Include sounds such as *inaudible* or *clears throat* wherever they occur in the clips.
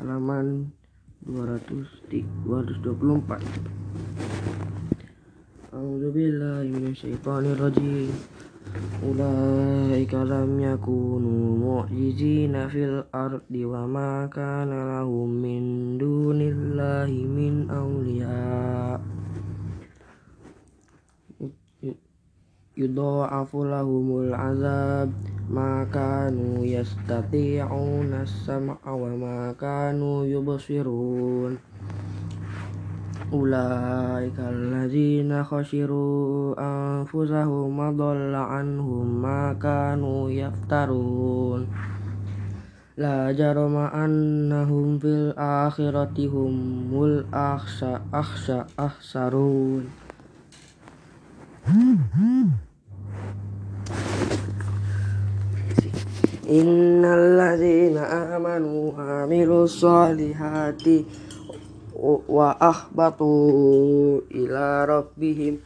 halaman 224 A'udzubillahi minasyaitonirrajim Ulaika lam yakunu mu'jizina fil ardi wa ma kana lahum min dunillahi min awliya. Yudha'afu lahumul azab ma kanu yastati'una as-sam'a wa ma kanu yubsirun. Ulaika alladzina khasiru anfusahum wa dhalla anhum ma kanu yaftarun. La jarama annahum fil akhirati humul akhsa akhsa akhsarun Innal ladzina amanu amilus solihati wa akhbatu ila rabbihim.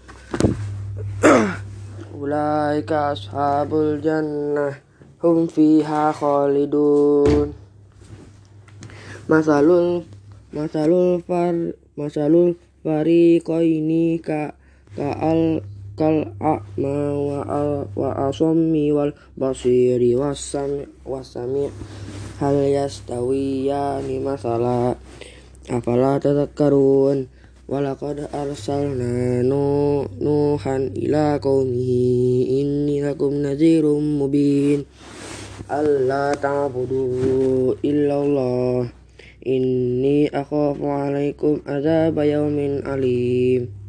Ulaika ashabul jannah hum fiha khalidun. Masalul masalul far masalul fariqaini ka al kal a'ma wa wa asammi wal basiri wasami wasami hal yastawiyani masala. Afala tadhakkarun? Walaqad arsalna nuhan ila qaumihi inni lakum nadhirum mubin. Alla ta'budu illallah. Inni akhafu alaikum adzab yaumin alim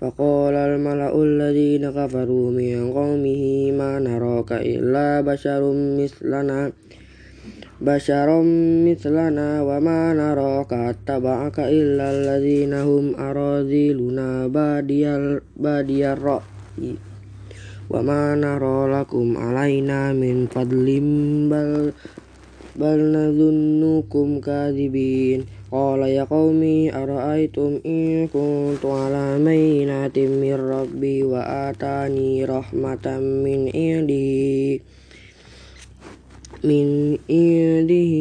فقال الملأ الذين كفروا من قومه ما نراك إلا بشر مثلنا بشرا مثلنا وما نراك اتبعك إلا الذين هم أراذلنا بادي الرأي وما نرى لكم علينا من فضل بل بل نظنكم كاذبين قال يا قوم أرأيتم إن كنت على بينة من ربي وآتاني رحمة من عنده من عنده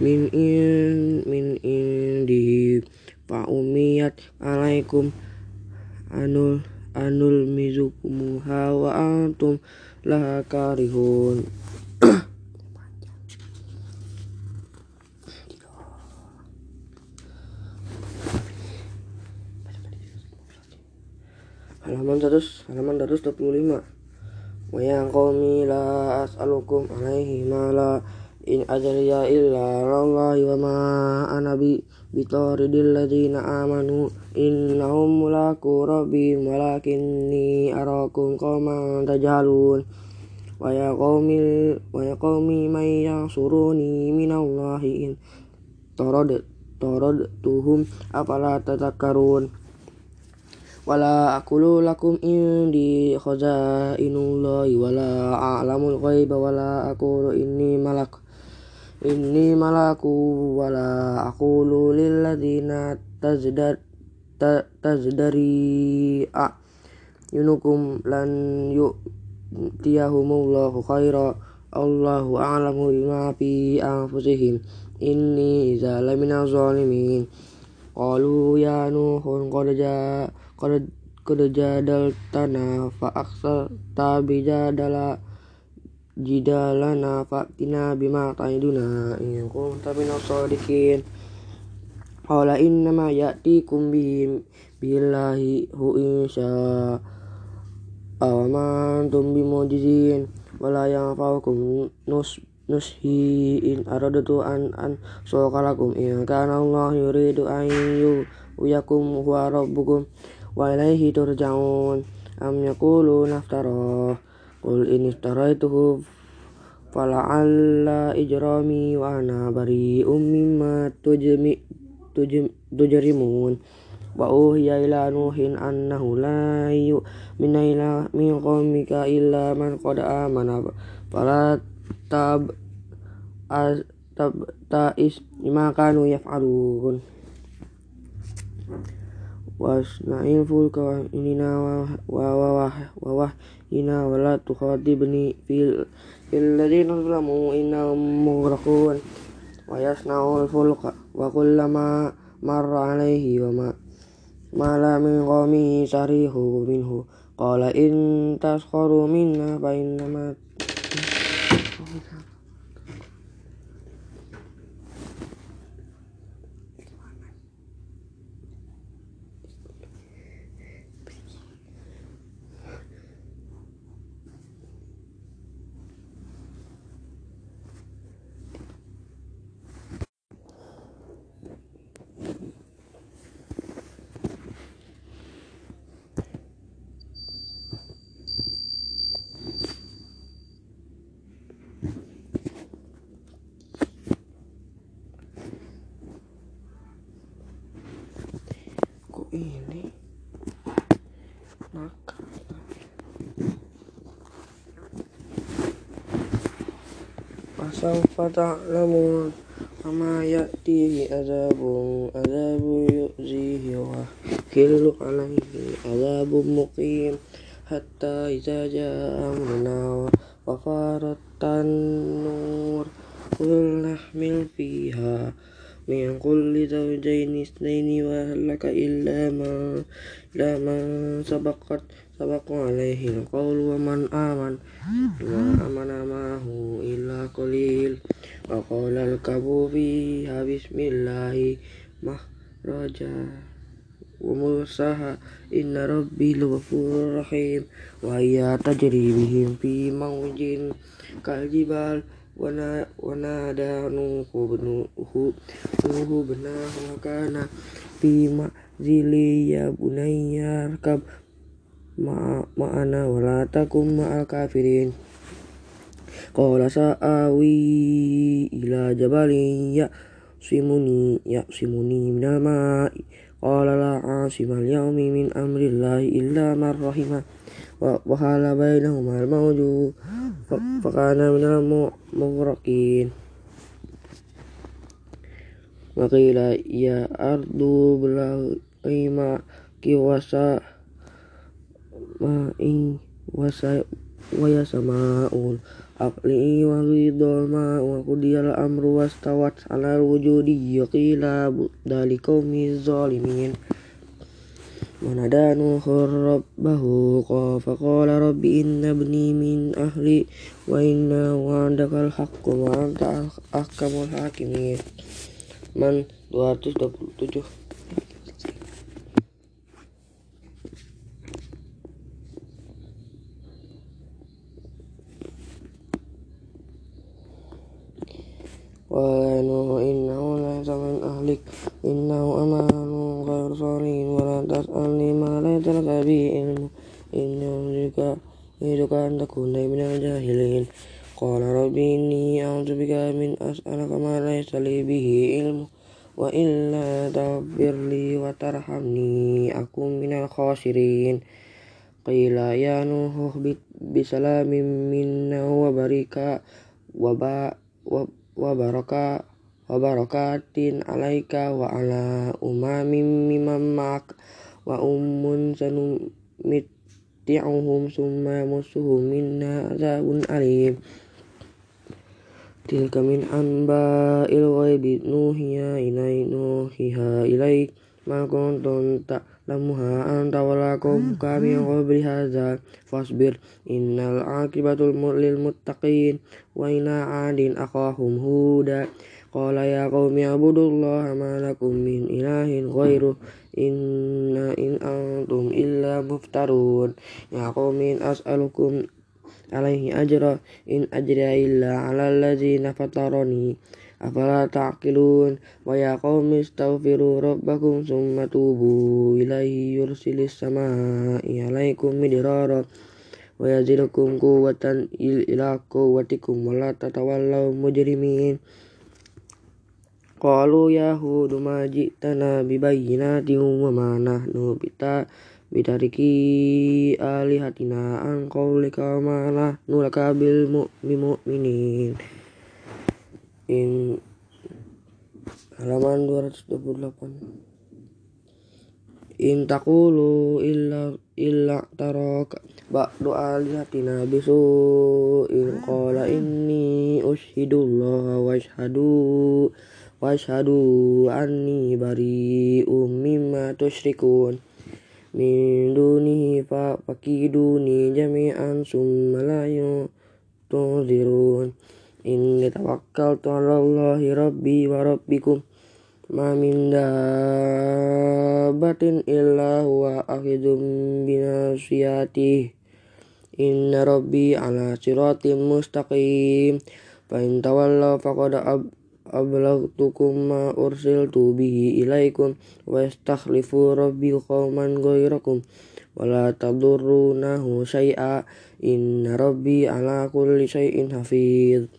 من من عنده فأميت عليكم أنل أنلمزكموها وأنتم لها كارهون Halaman 100 halaman 125 wa ya qaumi la as'alukum alaihi mala in ajriya illa Allah wa ma ana bi bitaridil ladzina amanu. Innahum mulaku rabbihim walakinni arakum qauman tajhalun. Wa ya qaumi wa ya qaumi may yansuruni minallahi in tarad tarad tuhum afala tadhakkarun wala aqulu lakum indi khazainullahi wala a'lamul ghaiba wala aqulu inni malak inni malaku wala aqulu lil ladzina tazdad tazdari a yunukum lan yu'tiyahumullahu khaira Allahu a'lamu bima fi anfusihim inni idza lamina zalimin. Qalu ya nuhun qad ja qad qad jadaltana fa aksarta bijadala jidalana fa'tina bima ta'iduna. In kunta minas shadiqin qala innama ya'tikum bihim billahi hu insya awamantum bimujizin. Wala yanfa'ukum nus nushi in aradatu an an sokalakum in kana Allah yuridu an yuyakum huwa rabbukum wa ilaihi turja'un. Am yaqulu naftara qul in iftaraituhu fala'alla ijrami wa ana bari'um mimma tujmi tujrimun. Wa uhiya ila nuhin annahu la yu'mina ila min qaumika illa man qad amana. Fala tab tab ta'is bima kanu yaf'alun wasna'il fulka inina wa wa wa wa wa ina wala tukhatibni fil الذين ظلموا إنهم مغرقون ويصنع الفلك وكلما مر عليه وما مال من قومه سريحوا منه قال إن تسخروا منا فإنما pasal fata'lamun kama ya'tihi azabun azabu yu'zihi wa hillu alaihi azabun muqim hatta iza ja'a amruna wa farat tanur qul nahmil fiha min kulli zawjaini isnaini wa halaka illa sabaqat sabaqa alaihi alqawlu wa man aman wa amana ma'ahu illa qalil. Wa qala alkabu fiha bismillahi mahraja wa mursaha inna rabbi laghafurur rahim. Wa hiya tajri bihim fi mawjin kaljibal nuhu nuhu nuhu benahu kana fi ma'zili ya ma'ana wala takum ma'al kafirin. Qala sa'awi ila jabali ya simuni ya simuni minama ma'i. Qala la asimal yaumi min amrillahi illa marrahimah wa wahala bainahum al-mawju fakana minal mughraqin wa qila ya ardu bilal ima ويا سماء أقلعي وغيض الماء وقضي الأمر واستوت على الوجود وقيل بعدا لقوم الظالمين ونادى نوح ربه فقال رب إن ابني من أهلي وإن وعدك الحق وأنت أحكم الحاكمين من 227 قال نوح إنه ليس من أهلك إنه أمان غير صالح ولا تسألني ما ليس لك به علم إني أريدك أن تكون من الجاهلين قال رب إني أعوذ بك من أسألك ما ليس لي به علم وإلا تغفر لي وترحمني أكن من الخاسرين قيل يا نوح اهبط بسلام منا وبركة وبركة وبركات عليك وعلى أمم ممن معك وأم سنمتعهم ثم يمسهم منا عذاب أليم تلك من أنباء الغيب نوحيها إليك ma kuntum ta'lamuha anta wala qawmuka min qabli hadza fasbir innal akibatul mulil muttaqin. Wa ila 'adin akhahum huda. Qala ya qaumi ibudullaha ma lakum min ilahin ghairu. Inna in antum illa muftarun. Ya as as'alukum alaihi ajra. In ajra illa 'alal ladzina fatarani afala taqilun? Wa ya qaumi astaghfiru rabbakum summa tubu ilaihi yursilis samaa'a 'alaikum midrara wa yazidukum quwwatan ila quwwatikum wa la tatawallaw mujrimin. Qalu ya hudu ma ji'tana bibayyinatin wa ma nahnu bita bitariki alihatina an qawlika ma nahnu laka mimu mu'minin in halaman 228 in taqulu illa illa taraka. Ba'du alihatina bisu in qala inni ushidullaha wa ashhadu wa ashhadu anni bari'um mimma tusyrikun min dunihi fa fakiduni jami'an summa la tunzirun inni tawakkaltu 'ala rabbi wa rabbikum. Ma min dabbatin illa huwa akhidum binasiyati inna rabbi ala siratim mustaqim. Fa in tawallaw faqad ablagtukum ma ursiltu bihi ilaikum wa yastakhlifu rabbi qauman ghayrakum wala tadurrunahu syai'a inna rabbi ala kulli syai'in hafidh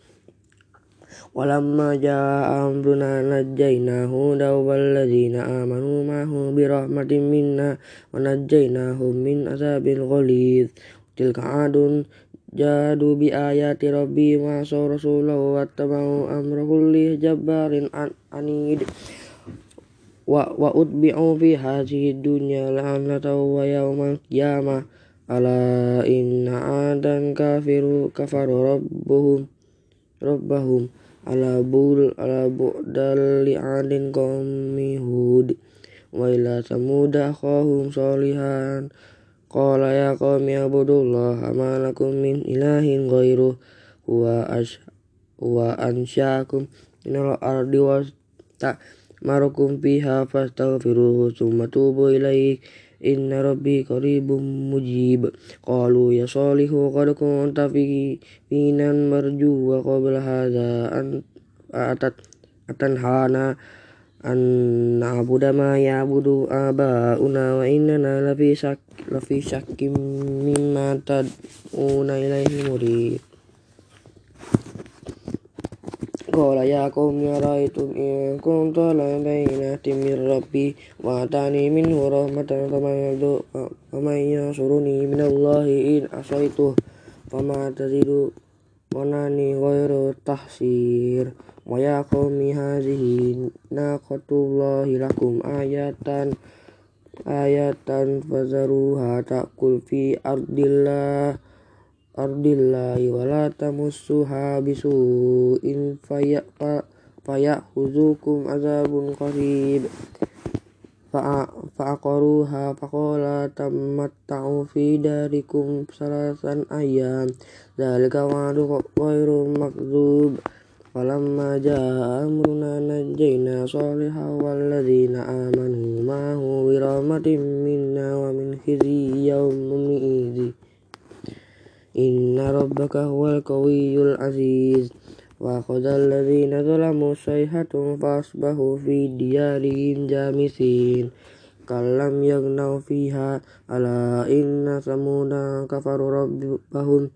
ولما جاء أمرنا نجينا هودا والذين آمنوا معه برحمة منا ونجيناهم من عذاب غليظ تلك عاد جادوا بآيات ربي وعصوا رسوله واتبعوا أمر كل جبار عنيد وأتبعوا في هذه الدنيا لعنة ويوم القيامة ألا إن عادا كافروا كفروا ربهم ربهم ala bul ala bu'dal li'adin qaumi hud. Wa ila samuda akhahum solihan qala ya qaumi abudullah ma lakum min ilahin ghairuh. Wa ash wa ansya'akum minal ardi wa ta'marukum fiha fastaghfiruhu summa tubu ilaih inna rabbi qaribum mujib. Qalu ya salihu qad kunta fi finan marju wa qabla hadha an atat atanhana an na'budu ma ya'budu aba'una wa innana lafi syak lafi syakkim mimma tad'una ilaihi murid Qala ya qaumi ara'aytum in kuntu ala bayyinatin min rabbi wa atani minhu rahmatan faman yadu faman yansuruni minallahi in asaitu fama tazidu wanani ghairu tahsir wa ya qaumi hadhihi naqatullahi lakum ayatan ayatan fazaruha ta'kul fi ardillah ardillahi wala tamussuha bisu'in faya fayahuzukum azabun qarib. Fa'aqaruha faqala tamatta'u fi darikum salasan ayyam. Dzalika wa'du ghairu makdzub. Falamma jaa amruna najjayna salihan walladzina amanu ma'ahu birahmatin minna wa min khizyi yawmin idzi Inna rabbaka huwal qawiyyul aziz. Wa khadal ladzina zalamu sayhatun fasbahu fi diyarihim jamisin. Kallam yagnaw fiha ala inna samuda kafaru rabbahum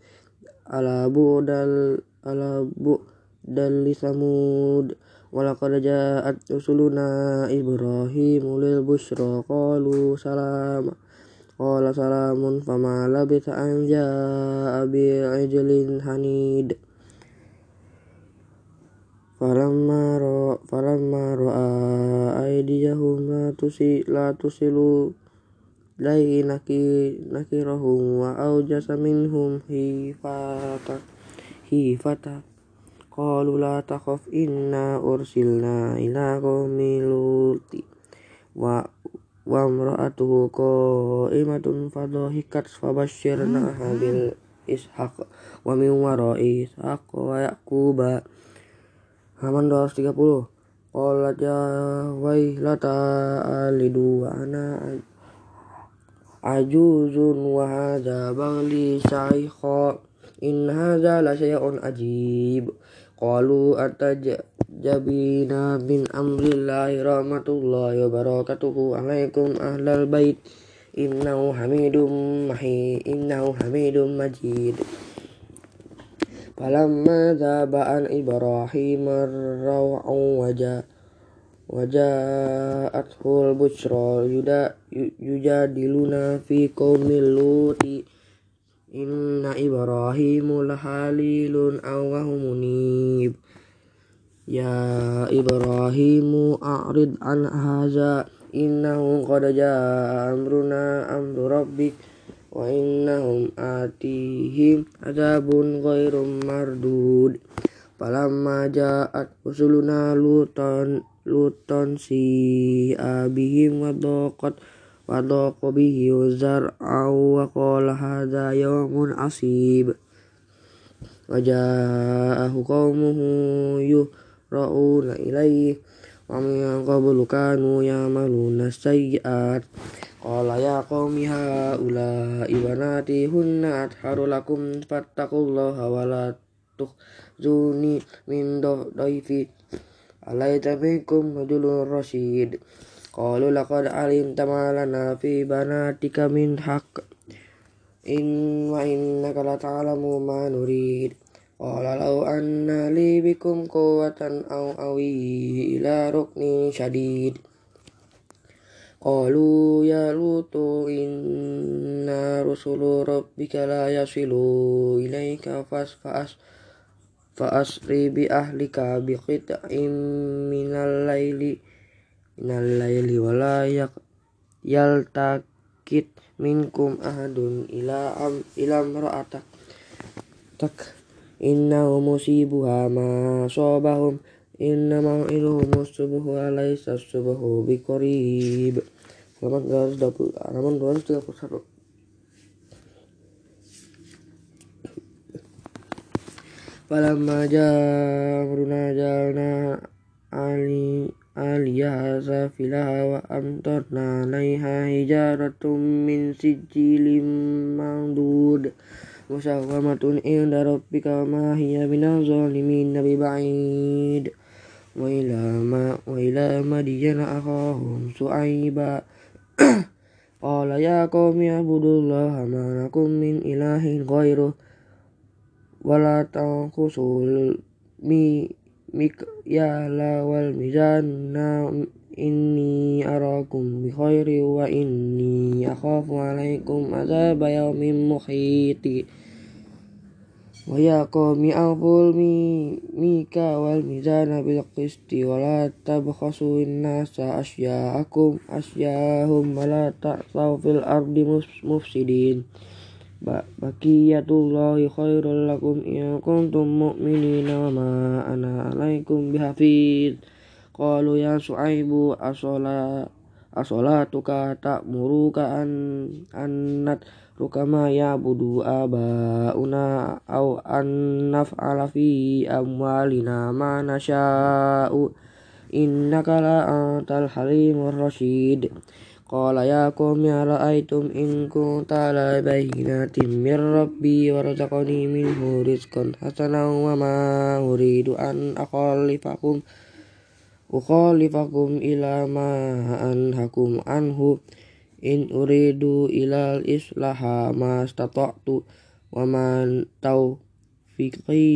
ala bu'dal ala bu'dal li samud. Walaqad ja'at rusuluna ibrahim lil busyra qalu salama Qala salamun fama labitha an ja'a bi'ijlin hanid. Falamma ra falamma ra'a aydiyahum la tusi la tusilu lai naki nakirahum wa aujasa minhum hifata hifata. Qalu la takhaf inna ursilna ila qaumi luti. Wa wa imra'atuhu qa'imatun fadhahikat fabasyirnaha bil ishaq wa min wara'i ishaq wa yaquba. Halaman 230 qalat ya wailata alidu wa ana ajuzun wa hadha baghli shaykha in hadha la syai'un ajib qalu ataj jabina min amrillahi rahmatullahi wa barakatuhu alaikum ahlal bait. Innahu hamidum mahi innahu hamidum majid. Falamma dhaba an ibrahim raw'u waja waja'athul bushra yuda yujadiluna fi qaumil luti inna ibrahimu lahalilun awwahu munib. Ya Ibrahimu a'rid an haza innahum qad amruna amru rabbik wa innahum atihim azabun ghairum mardud. Falamma ja'at usuluna luton luton si abihim wa daqat wa daqa bihi zar'aw wa qala hadha yawmun asib wa ja'ahu qaumuhu yuhra'una ilayhi wa min qablu kanu ya'maluna sayyi'at Qala ya qaumi haula'i banati hunna atharu lakum fattaqullaha wa la tukhzuni min dhaifi Qalu laqad alimta ma lana fi banatika min haqq. In wa innaka la ta'lamu ma nurid. Qala law anna li bikum quwwatan aw awi ila ruknin syadid Qalu ya lutu inna rusulu rabbika la yasilu ilaika fasfa'as fa'asri bi ahlika bi qit'in minal laili minal laili wa la yaltakit minkum ahadun ila am ila imra'atak. Tak. Innahu musibuha ma sabahum Inna mau'iduhum subuhu alaysa subuhu biqarib. Halaman 220 halaman 231 Falamma jamruna jalna ali aliyah safilaha wa amtarna alaiha hijaratum min sijjilim mandud musawwamatun inda rabbika ma hiya minaz zalimin bi ba'id وإلى ما وإلى مدين أخاهم شعيبا *clears throat* قال يا قوم اعبدوا الله ما لكم من إله غيره ولا تنقصوا mikyala wal mizan na ini arakum bi khairi wa inni akhafu alaikum azab yaumin muhiti. Wa ya qawmi awful mi mika wal mizana bil qisti wa la tabkhasu innasa asya'akum asya'ahum wa la ta'saw fil ardi mufsidin. Bakiyatullahi khairul lakum in kuntum mu'minina wa ma ana alaikum bihafid Qalu ya Su'aibu asola asolatuka ta'muruka an annat rukama ya budu abauna au an alafi amwalina ma nasha'u innaka la antal halimur rasyid. Qala ya qawmi ara'aytum in kunta la bayyinatin min rabbi wa razaqani minhu rizqan hasanan wa ma uridu an akhalifakum ukhalifakum ila ma anhakum anhu. In uridu ilal islaha ma stata'tu wa man taufiqi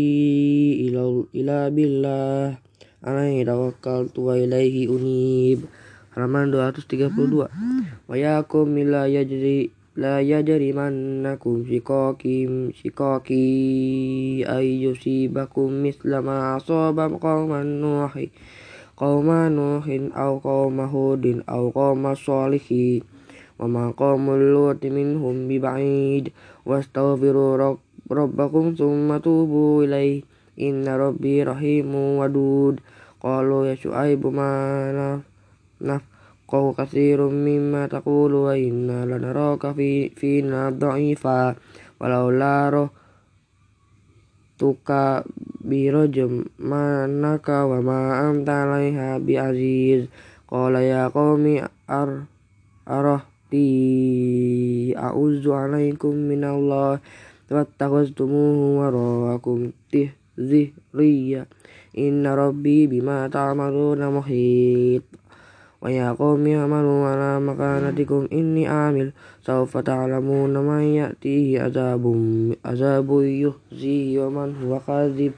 ila ila billah. Alaihi tawakkaltu wa ilaihi unib halaman 232 hmm. wa yakum la yajri la yajrimannakum shikaki shikaki ay yusibakum misla ma asaba qauman nuhi qauman nuhin aw qauma hudin aw qauma kau wa maqamul lut minhum biba'id. Wastaghfiru rabbakum thumma tubu ilaihi inna rabbi rahimu wadud. Qalu ya syu'aibu ma نفقه كثير مما تقول وإنا لنراك في فينا ضعيفا ولولا رهتك برجمانك وما أنت عليها بعزيز قال يا قوم أره Rabbi a'udzu alaikum minallah wattakhaztumuhu waraakum zihriya inna rabbi bima ta'maluna muhit wa qaumi amalu ala makanatikum inni amil sawfa ta'lamuna man ya'tihi azabun azabun yuhzi wa man huwa kadhib.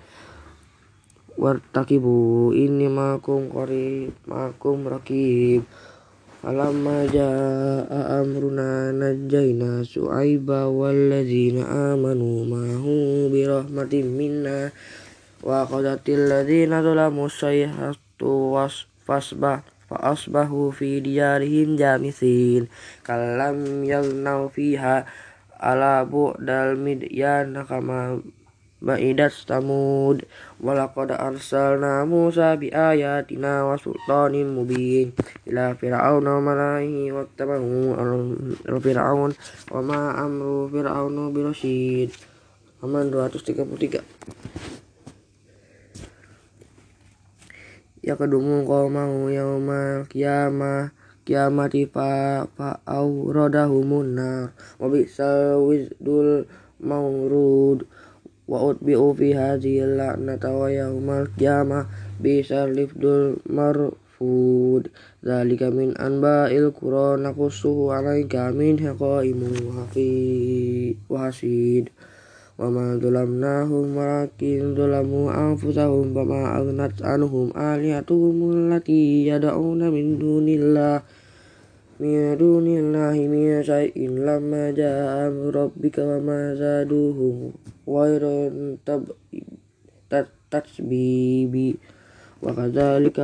Wartakibu inni makum qarib makum rakib Falamma jaa amruna najjayna Su'aiba walladzina amanu ma'hu birahmatin minna. Wa qadatil ladzina zalamu sayhatu was fasbah فأصبحوا في ديارهم جامثين كلم يلنوا فيها على بعد المديان كما بعدت ثمود ولقد أرسلنا موسى بآياتنا وسلطان مبين إلى فرعون وملئه واتبعوا فرعون وما أمر فرعون برشيد halaman 233 Ya kedumu mau yauma kiamah kiamati fa fa auradahum nar. Wa bisal wizdul maurud wa utbi'u fi hadhihi la'nata wa yaumal qiyamah bisal lifdul marfud. Zalika min anba'il qura naqussuhu 'alaika min haqaimu wa hasid وما ظلمناهم ولكن ظلموا أنفسهم فما أغنت عنهم آلهتهم التي يدعون من دون الله من دون الله من شيء لما جاء أمر ربك وما زادوهم غير تتسبيب وكذلك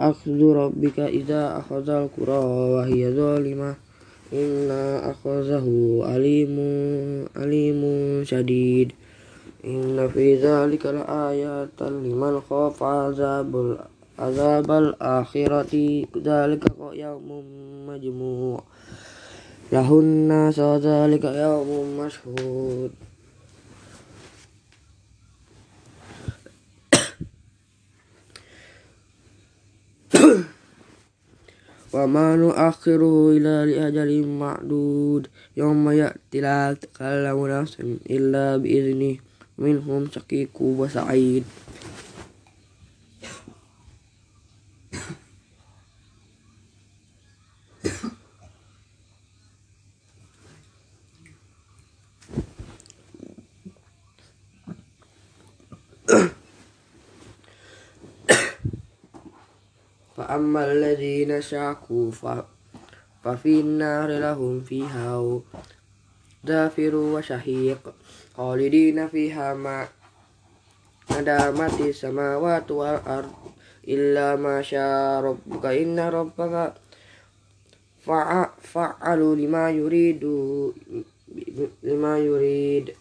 أخذ ربك إذا أخذ القرى وهي ظالمة إلا أخذه أليم أليم شديد. إن في ذلك لآيات لمن خاف عذاب عذاب الآخرة. ذلك يوم مجموع. له الناس وذلك يوم مشهود. وما نؤخره إلا لأجل معدود يوم يأتي لا تكلم نفس إلا بإذنه منهم شقيق وسعيد *coughs* فأما الذين شاكوا ففي النار لهم فيها دافر وشهيق خالدين فيها ما دامت السماوات والأرض إلا ما شاء ربك إن ربك فعل لما يريد لما يريد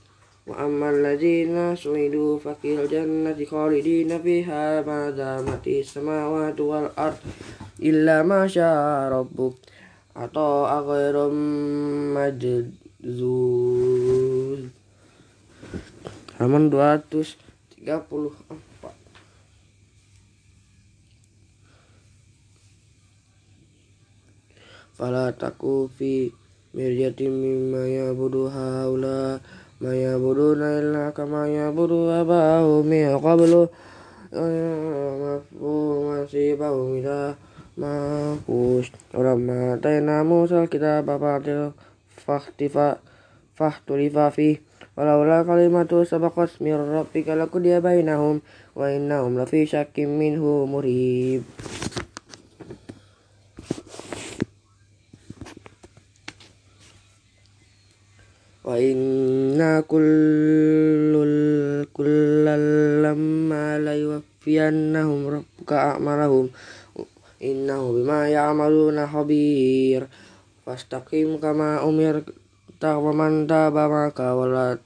وأما الذين سعدوا ففي الجنة خالدين فيها ما دامت السماوات والأرض إلا ما شاء ربك عطاء غير مجذوذ halaman 234 Fala taku fi mirjatin mimma yabudu haula ما يعبدون إلا كما يعبد آباؤهم من قبل مفهوم نصيبهم إلى منفوش ولما آتينا موسى الكتاب بعد فاختلف فيه ولولا كلمة سبقت من ربك لقضي بينهم وإنهم لفي شك منه مريب wa inna kullul kullal lamma la yuwaffiyannahum rabbuka a'malahum innahu bima ya'maluna khabir fastaqim kama umir wa man taba maka wala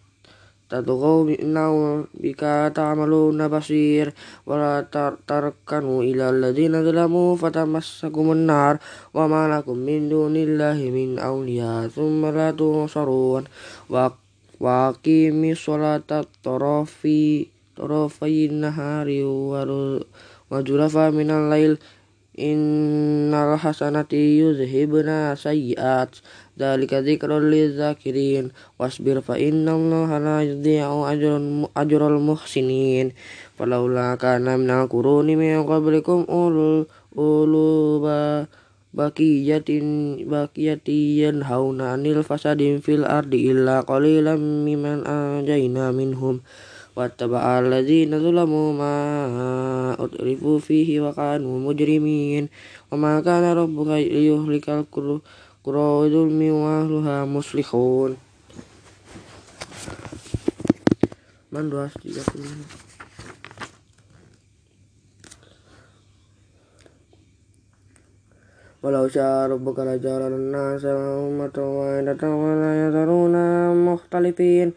تطغوا إنه بك تعملون بصير ولا تركنوا إلى الذين ظلموا فتمسكم النار وما لكم من دون الله من أولياء ثم لا تنصرون. وأقيموا الصلاة طرفي طرفي النهار وزلفا من الليل. Innal hasanati yuzhibna sayyi'at Dzalika dzikrul lidzakirin wasbir fa innallaha la yudhi'u ajran ajral muhsinin. Falaula kana minal quruni min qablikum ulul uluba bakiyatin bakiyatiyan hauna anil fasadin fil ardi illa qalilan mimman anjayna minhum. Wattaba'a alladzina zulamu ma utrifu fihi wa kanu mujrimin. Wa ma kana rabbuka liyuhlikal qura ظلم وأهلها مصلحون من 235 ولو شاء ربك لجعل الناس أمة واحدة ولا يذرون مختلفين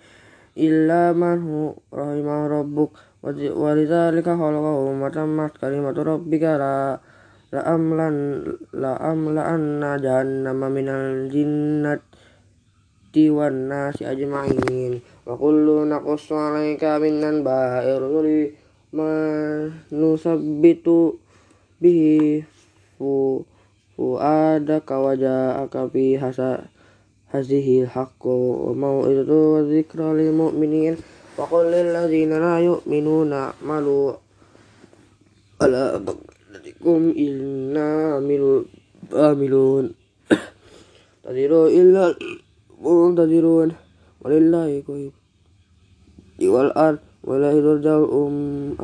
إلا من هو رحم ربك ولذلك خلقه وتمت كلمة ربك لا la'amlan la'amla'anna nama minal jinnat tiwan nasi aja main wakulu nakus 'alaika kaminan bahir rusuli manusabitu bihi fu fu ada kawaja akapi hasa hazihi hakku mau itu zikra li mu'minin wakulil lazina lil ladzina la yu'minuna malu ala إنكم إلا عاملون تنتظروا إلا منتظرون ولله غيب والأرض ولا يرجع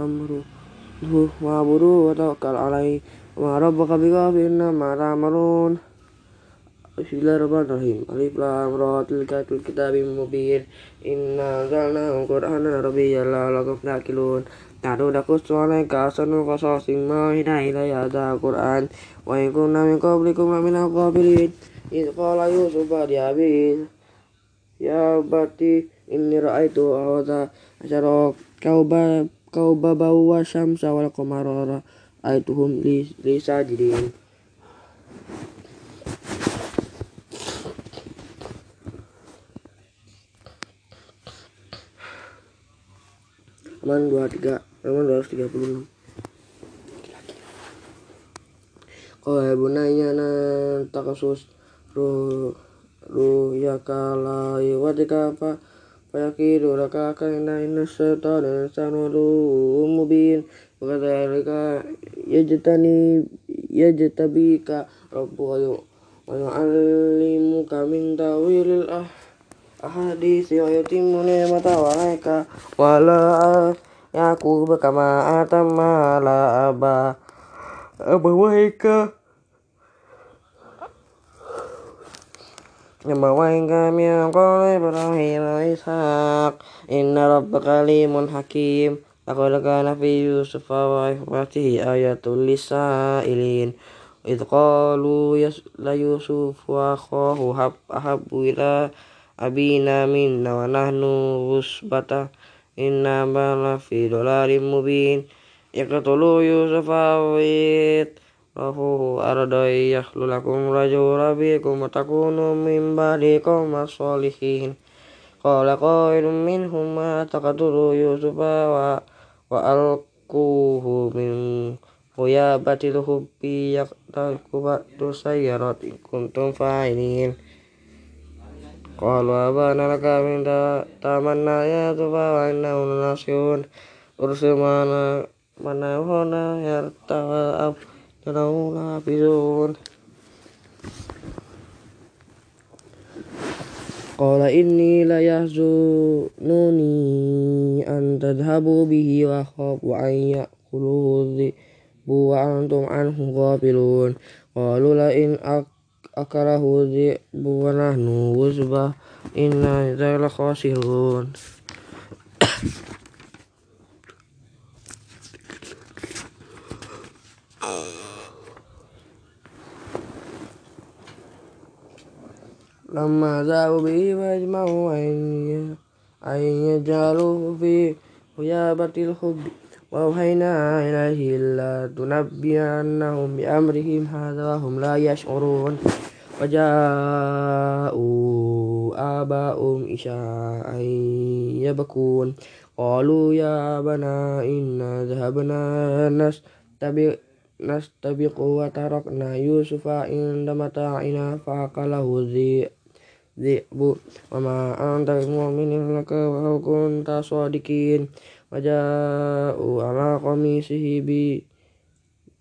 أمره واعبدوا وتوكل عليه. وما ربك بغافل ما تعملون. بسم الله الرحمن الرحيم. ألف لام را تلك الكتاب المبين إنا أنزلناه قرآنا عربيا لعلكم تعقلون. Ahsanal qasasin ma hina ilayya hadzal Qur'an wa in kunna min qablikum laminal ghafilin. Idh qala Yusuf li abihi ya bati inni ra'aitu ahadha asyara kauba kauba wa syamsa wal qamara ra'aituhum li, li sajidin. halaman 23 halaman 236 Qala bunayya na takasus ruh ruh ya kala yuwatika fa fayakidu laka kaina inna syaitana insanu mubin wa kadzalika yajtani yajtabika rabbuka wa yu'allimuka min tawilil ah ahadits wa yutimmu ni'matahu 'alaika wa la yaqub kama atamma la aba abawaika abawaika min qawli ibrahim wa ishaq inna rabbaka alimun hakim laqad kana fi yusuf wa ikhwatihi ayatul lisailin إذ قالوا ليوسف وأخاه أحب إلى abina minna wa nahnu usbata inna bala fi dolarim mubin. Iqtulu yusufa wit rafuhu ardai yakhlu lakum rajul rabikum wa takunu min ba'dikum as-solihin qala qailun minhum ma taqtulu yusufa wa wa alquhu min batil hubbi yaqtaku ba'du sayyarati kuntum fa'ilin Qalu abana laka min tamanna ya tufa wa innahu lanasihun ursil mana mana hona yarta ab janau hafizun. Qala inni la yahzununi an tadhhabu bihi wa khafu an ya'kuluhu dhi'bu wa antum anhu akarahu dhi'bu wa nahnu wuzbah inna idza khasirun Lama za'u bihi wajma'u an yaj'aluhu fi huyabatil hubbi illa tunabbiyannahum bi amrihim hadha wa hum la yash'urun وجاءوا آباؤهم إشاء يبكون. قالوا يا أبنا إنا ذهبنا نستبق نستبق وتركنا يوسف عند متاعنا فأكله الذئب. وما أنت بمؤمن لك ولو كنت صادقين. وجاءوا على قميصه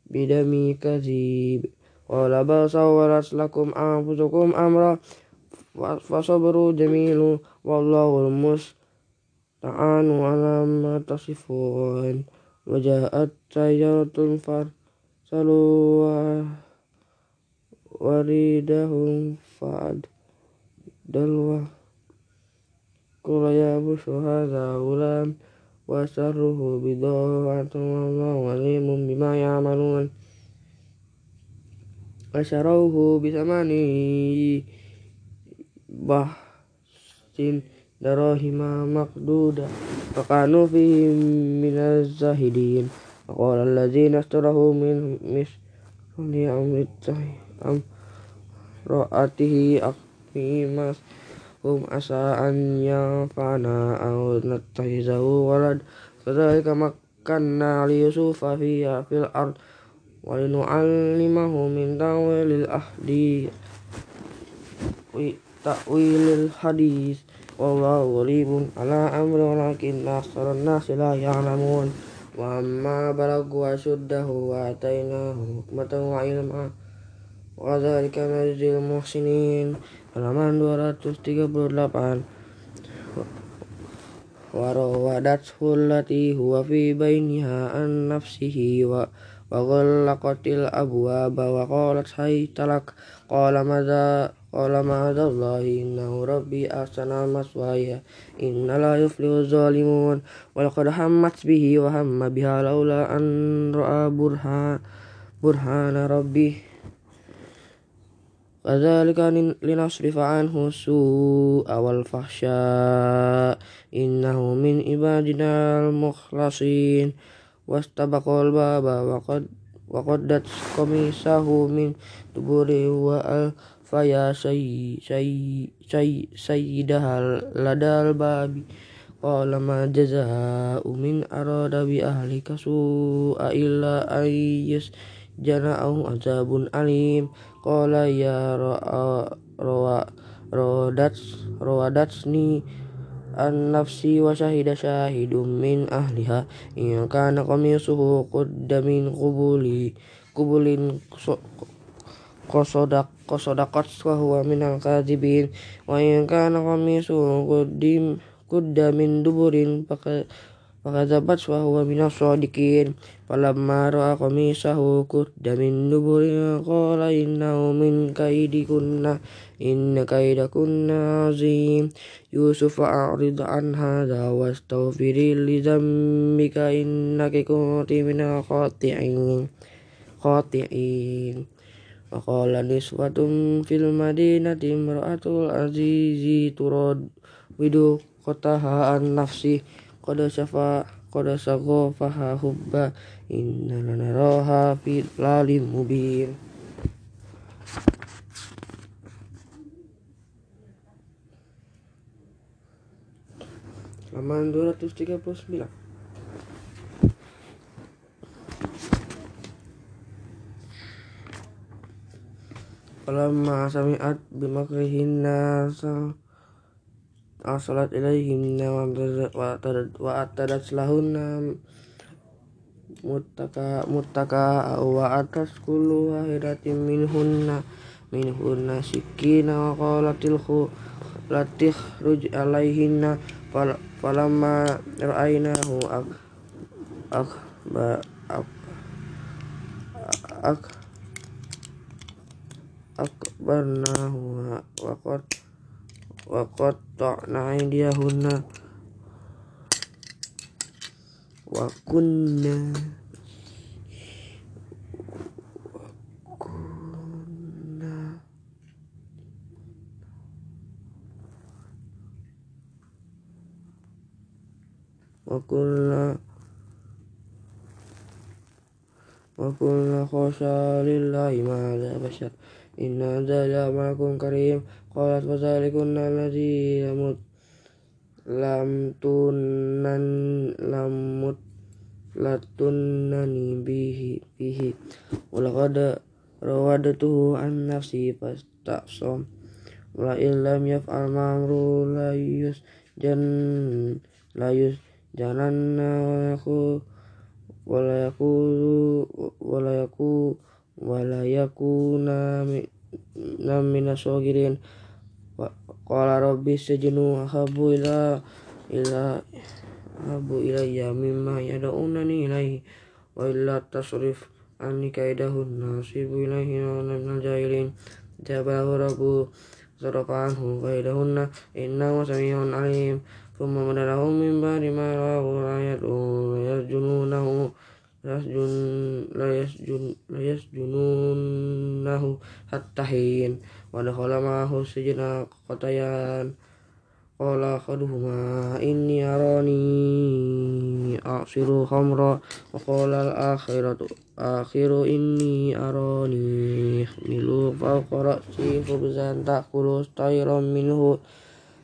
بدم كذيب قال بل سولت لكم أنفسكم أمرا فصبر جميل والله المستعان على ما تصفون وجاءت سيارة فارسلوا وريدهم فعد دلوه قل يا بشر هذا غلام وسره بضاعة والله عليم بما يعملون Asyarawhu bisamani bahsin darahima makduda Fakanu fihim minaz zahidin Faqala allazina astarahu min misli am ra'atihi akmimas hum asa an yanfa'ana aw nattahizahu walad Kadzalika makkanna li Yusufa fiha fil ard Walinu'allimahu min ta'wilil ahdi ta'wilil hadis Wallahu ghalibun ala amri walakin aksaran nasi la ya'lamun Wa amma balagu asyuddahu wa atainahu hukmatan wa ilma Wa dzalika najzil muhsinin Halaman 238 Warawadathu allati huwa fi bainiha an nafsihi wa وغلقت الأبواب وقالت هيت لك قال ماذا قال معاذ الله إنه ربي أحسن مثواي إن لا يفلح الظالمون ولقد همت به وهم بها لولا أن رأى برهان, برهان ربه Kadzalika linasrifa anhu su'a wal fahsya innahu min ibadina al-mukhlasin wastabaqal baba waqad waqaddat qamisahu min tuburi wa al faya sayy sayy sayy sayyidah ladal babi. Qala ma jazaa'u min arada bi ahlika su'a illa ayyas jana'ahu azabun alim. Kola ya roa rawadats ni an nafsi wa syahida syahidum min ahliha. Yang kana kami suhu kudamin kubuli kubulin qasadak qasadaqat wa huwa min al kadibin wa in kana kami suhu qudda kudamin duburin Fakadzabat wa huwa minas shadiqin falamma ra'a qamisahu qudda min duburin qala innahu min kaidikunna inna kaidakunna azim. Yusuf a'rid an hadha wastaghfiri li dhanbika innaka kunti minal khati'in khati'in. Wa qala niswatun fil madinati imra'atul azizi turad widu qataha an nafsi qad syafa qad saghafaha hubba inna lanaraha fi lalim mubin. Halaman 239 Falamma sami'at bimakrihinna arsalat ilaihim wa atadat lahunna muttaka muttaka wa atas kullu wahidatin minhunna minhunna sikina wa qalatil khu latih ruj alaihinna falamma ra'ainahu ak ak ba ak ak akbarnahu wa qad wa qatta'na aydiyahunna wa kunna wa kunna wa kunna wa kunna khasha lillahi ma inna dzalika malakum karim. Qalat wa zalikunna alladhi lamut lam tunan lamut latunnani bihi bihi. Walaqad rawadatuhu an nafsi fastasam wa illam yaf'al ma'mru la yus jan la yus jananna wa yaku wala yaku wala yaku wala yakuna minas sagirin qala rabbi sijnu habu ila ila habu ilayya mimma yad'unani ilaihi wa illa tasrif anni kaidahun nasibu ilaihi wa minal jahilin. Jabahu rabbu sarafa anhu kaidahunna innahu sami'un alim. Thumma madalahum min ba'di ma ra'u ayatu yarjununahu yasjun la yasjun la yasjununnahu hatta hin wa dakhala ma'ahu sijna qatayan. Qala khaduhuma inni arani a'siru khamra. Wa qala al-akhiratu akhiru inni arani milu fawqa ra'si khubzan ta'kulu tayran minhu.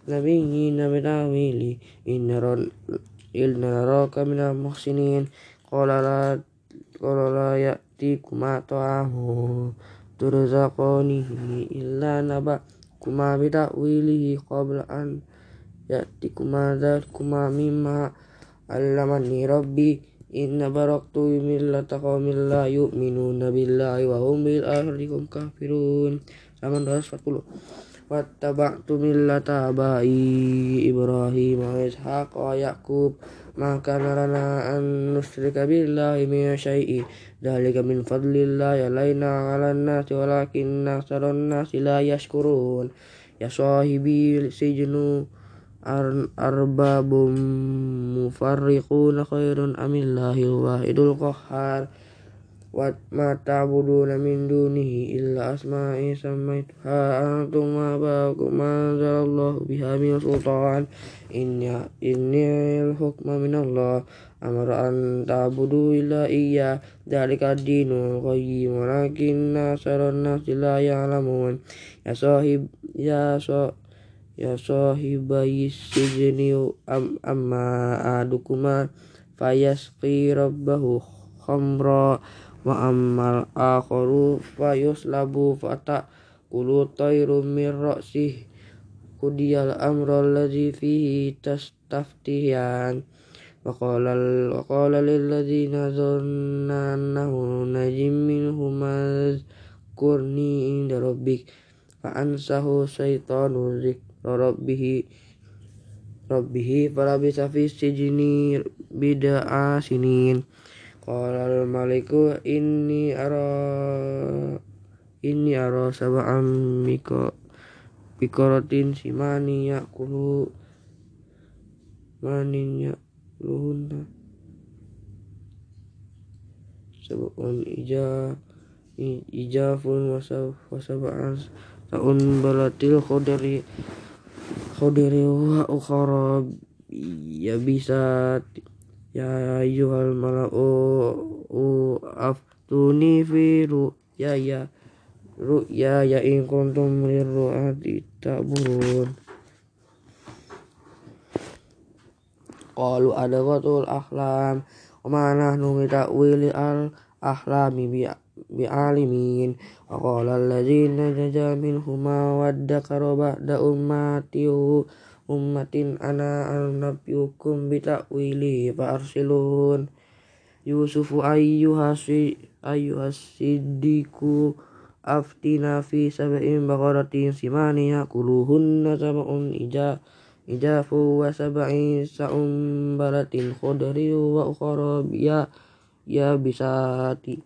Nabiyyina bitawili inna naraka minal muhsinin qala la qala la ya'tikuma ta'amu turzaqanihi illa naba. Kuma bitawilihi qabla an ya'tikuma kuma mimma allamani rabbi. Inna baraktu millata qaumin la yu'minuna billahi wa hum bil akhirati kafirun. Halaman 240 Wattaba'tu millata abai Ibrahim wa Ishaq wa Yaqub ma kana lana an nusyrika billahi min syai'i. Dzalika min fadlillah alaina 'alan nasi walakinna aktsaran nasi la yashkurun. Ya sahibi sijnu arbabum mufarriquna khairun amillahil wahidul qahhar wa ma ta'buduna min dunihi illa asma'i sammaituha antum ma ba'akum anzalallahu biha min sultan. Inna innil hukma minallah. Amara an ta'budu illa iya. Dzalika ad-dinul qayyim. Walakinna aktsaran nasi la ya'lamun. Ya sahib ya so ya sahibai sijni am amma adukuma fayasqi rabbahu khamra wa ammal akharu fayuslabu fata kulu tayrum min ra'sih. Kudiyal amra alladhi fihi tastaftihan. Wa qala wa qala lil ladzina dhanna annahu najim minhum kurni inda rabbik. Fa ansahu syaitanu dzikra rabbihi. Rabbihi falabisa fi sijni bid'a sinin qala al maliku inni ara inni ara sab'am miko bikaratin simani yakulu. Manin yakuluhunna sab'un ija ijafun wasab'an ta'un balatil khudari khudiri wa ukhara ya bisa ya ayyuhal mala'u aftuni fi ru'ya ya ru'ya ya in kuntum lirru'ati ta'burun qalu adaghatul ahlam wa ma nahnu bita'wili al ahlami bi'alimin wa qala alladzina naja minhuma waddakara ba'da ummati ummatin ana al-nabiyukum bita'wili fa arsilun. Yusufu ayyuhasi ayyuhasiddiku aftina fi sab'in baqaratin simani yakuluhunna sab'un ija ijafu wa sab'in sa'umbaratin khudri wa ukhra ya ya bisati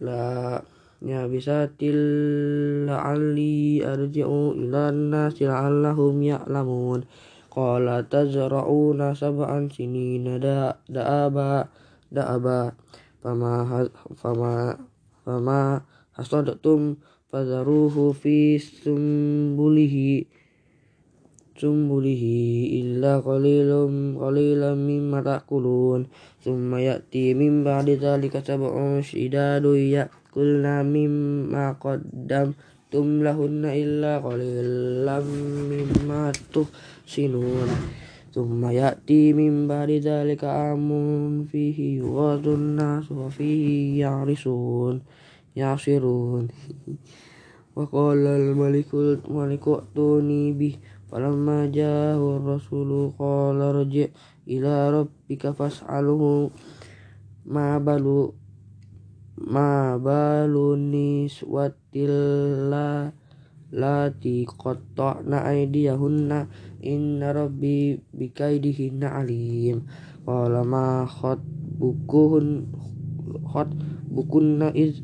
la ya bisatil la'alli arji'u ila nasi la'allahum ya'lamun. Qala tazra'una sab'an sinina da da'aba da'aba. Fama fama fama hasadtum fadharuhu fi sumbulihi. Sumbulihi illa qalilum qalilan mimma ta'kulun. Thumma ya'ti min ba'di dhalika sab'un shidadu ya'kulna mimma qaddamtum lahunna illa qalilan mimma tuhsinun. Thumma ya'ti min ba'di dhalika amun fihi yughadun nasu wa fihi ya'risun ya'sirun. Wa qala al-malikul maliku tuni bih falamma ja'ahu ar-rasulu qala rji' ila rabbika fas'alhu ma balu ma balu niswatil la lati qatta'na aydiyahunna inna rabbi bikaidihinna alim. Qala ma khatbukuhun khatbukunna iz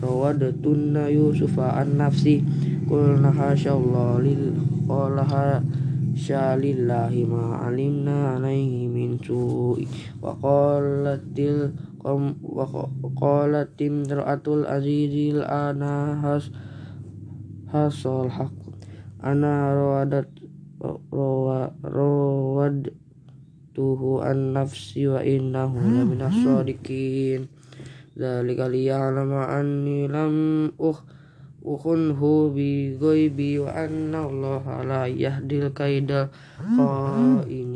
rawadatuna yusufa an nafsi. Qulna hasya Allah lil qala hasya lillahi ma alimna alaihi min su'i. Wa qalatil qam wa qalatim ra'atul azizil ana has hasol haq. Ana rawadat rawad tuhu an nafsi wa innahu la minas sadiqin. Dzalika liya'lama anni lam uh ukhunhu bi ghaibi wa anna Allah la yahdil kaida qain